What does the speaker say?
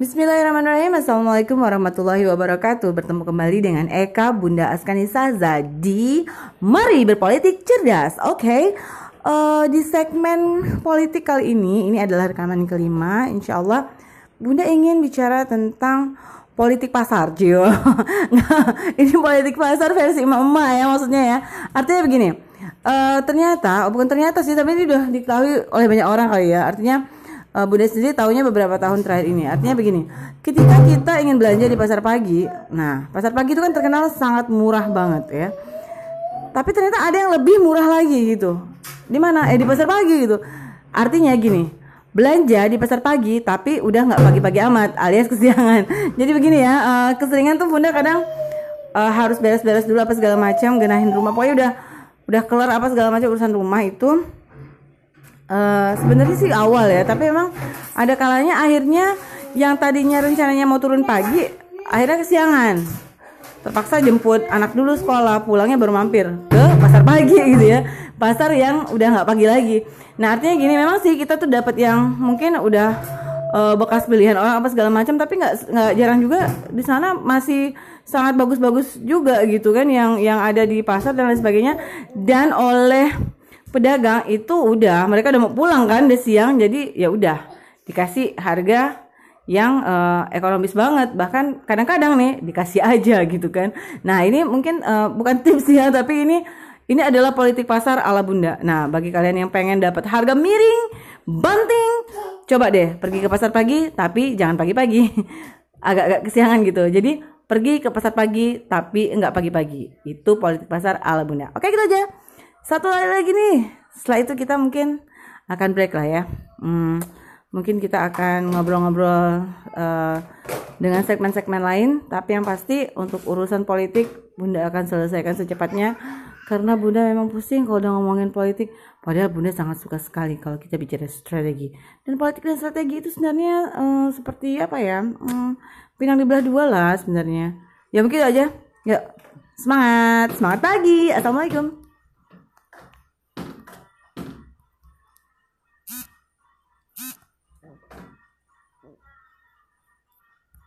Bismillahirrahmanirrahim. Assalamualaikum warahmatullahi wabarakatuh. Bertemu kembali dengan Eka Bunda Askani Saza Di Mari Berpolitik Cerdas. Oke okay. uh, Di segmen politik kali ini Ini adalah rekaman kelima. Insya Allah Bunda ingin bicara tentang politik pasar Jio. Ini politik pasar versi emak-emak ya maksudnya ya. Artinya begini uh, Ternyata, oh bukan ternyata sih Tapi ini udah diketahui oleh banyak orang kali ya. Artinya uh, Bunda sendiri tahunya beberapa tahun terakhir ini. Artinya begini, ketika kita ingin belanja di pasar pagi, nah pasar pagi itu kan terkenal sangat murah banget ya. Tapi ternyata ada yang lebih murah lagi gitu. Di mana? Eh di pasar pagi gitu. Artinya gini, belanja di pasar pagi tapi udah nggak pagi-pagi amat alias kesiangan. Jadi begini ya, uh, keseringan tuh bunda kadang uh, harus beres-beres dulu apa segala macam, genahin rumah. Pokoknya udah udah kelar apa segala macam urusan rumah itu Uh, sebenarnya sih awal ya, tapi emang ada kalanya akhirnya yang tadinya rencananya mau turun pagi, akhirnya kesiangan. Terpaksa jemput anak dulu sekolah, pulangnya baru mampir ke pasar pagi gitu ya. Pasar yang udah nggak pagi lagi. Nah artinya gini, memang sih kita tuh dapat yang mungkin udah uh, bekas pilihan orang apa segala macam, tapi nggak nggak jarang juga di sana masih sangat bagus-bagus juga gitu kan yang yang ada di pasar dan lain sebagainya. Dan oleh pedagang itu udah mereka udah mau pulang kan udah siang jadi ya udah dikasih harga yang uh, ekonomis banget. Bahkan kadang-kadang nih dikasih aja gitu kan. Nah ini mungkin uh, bukan tips ya tapi ini ini adalah politik pasar ala bunda. Nah bagi kalian yang pengen dapat harga miring banting coba deh pergi ke pasar pagi tapi jangan pagi-pagi. Agak-agak kesiangan gitu. Jadi pergi ke pasar pagi tapi enggak pagi-pagi. Itu politik pasar ala bunda. Oke gitu aja satu lagi lagi nih. Setelah itu kita mungkin akan break lah ya. Hmm, mungkin kita akan ngobrol-ngobrol uh, dengan segmen-segmen lain. Tapi yang pasti untuk urusan politik bunda akan selesaikan secepatnya. Karena bunda memang pusing kalau udah ngomongin politik. Padahal bunda sangat suka sekali kalau kita bicara strategi. Dan politik dan strategi itu sebenarnya uh, seperti apa ya? Um, pinang dibelah dua lah sebenarnya. Ya mungkin aja. Ya semangat. Semangat pagi. Assalamualaikum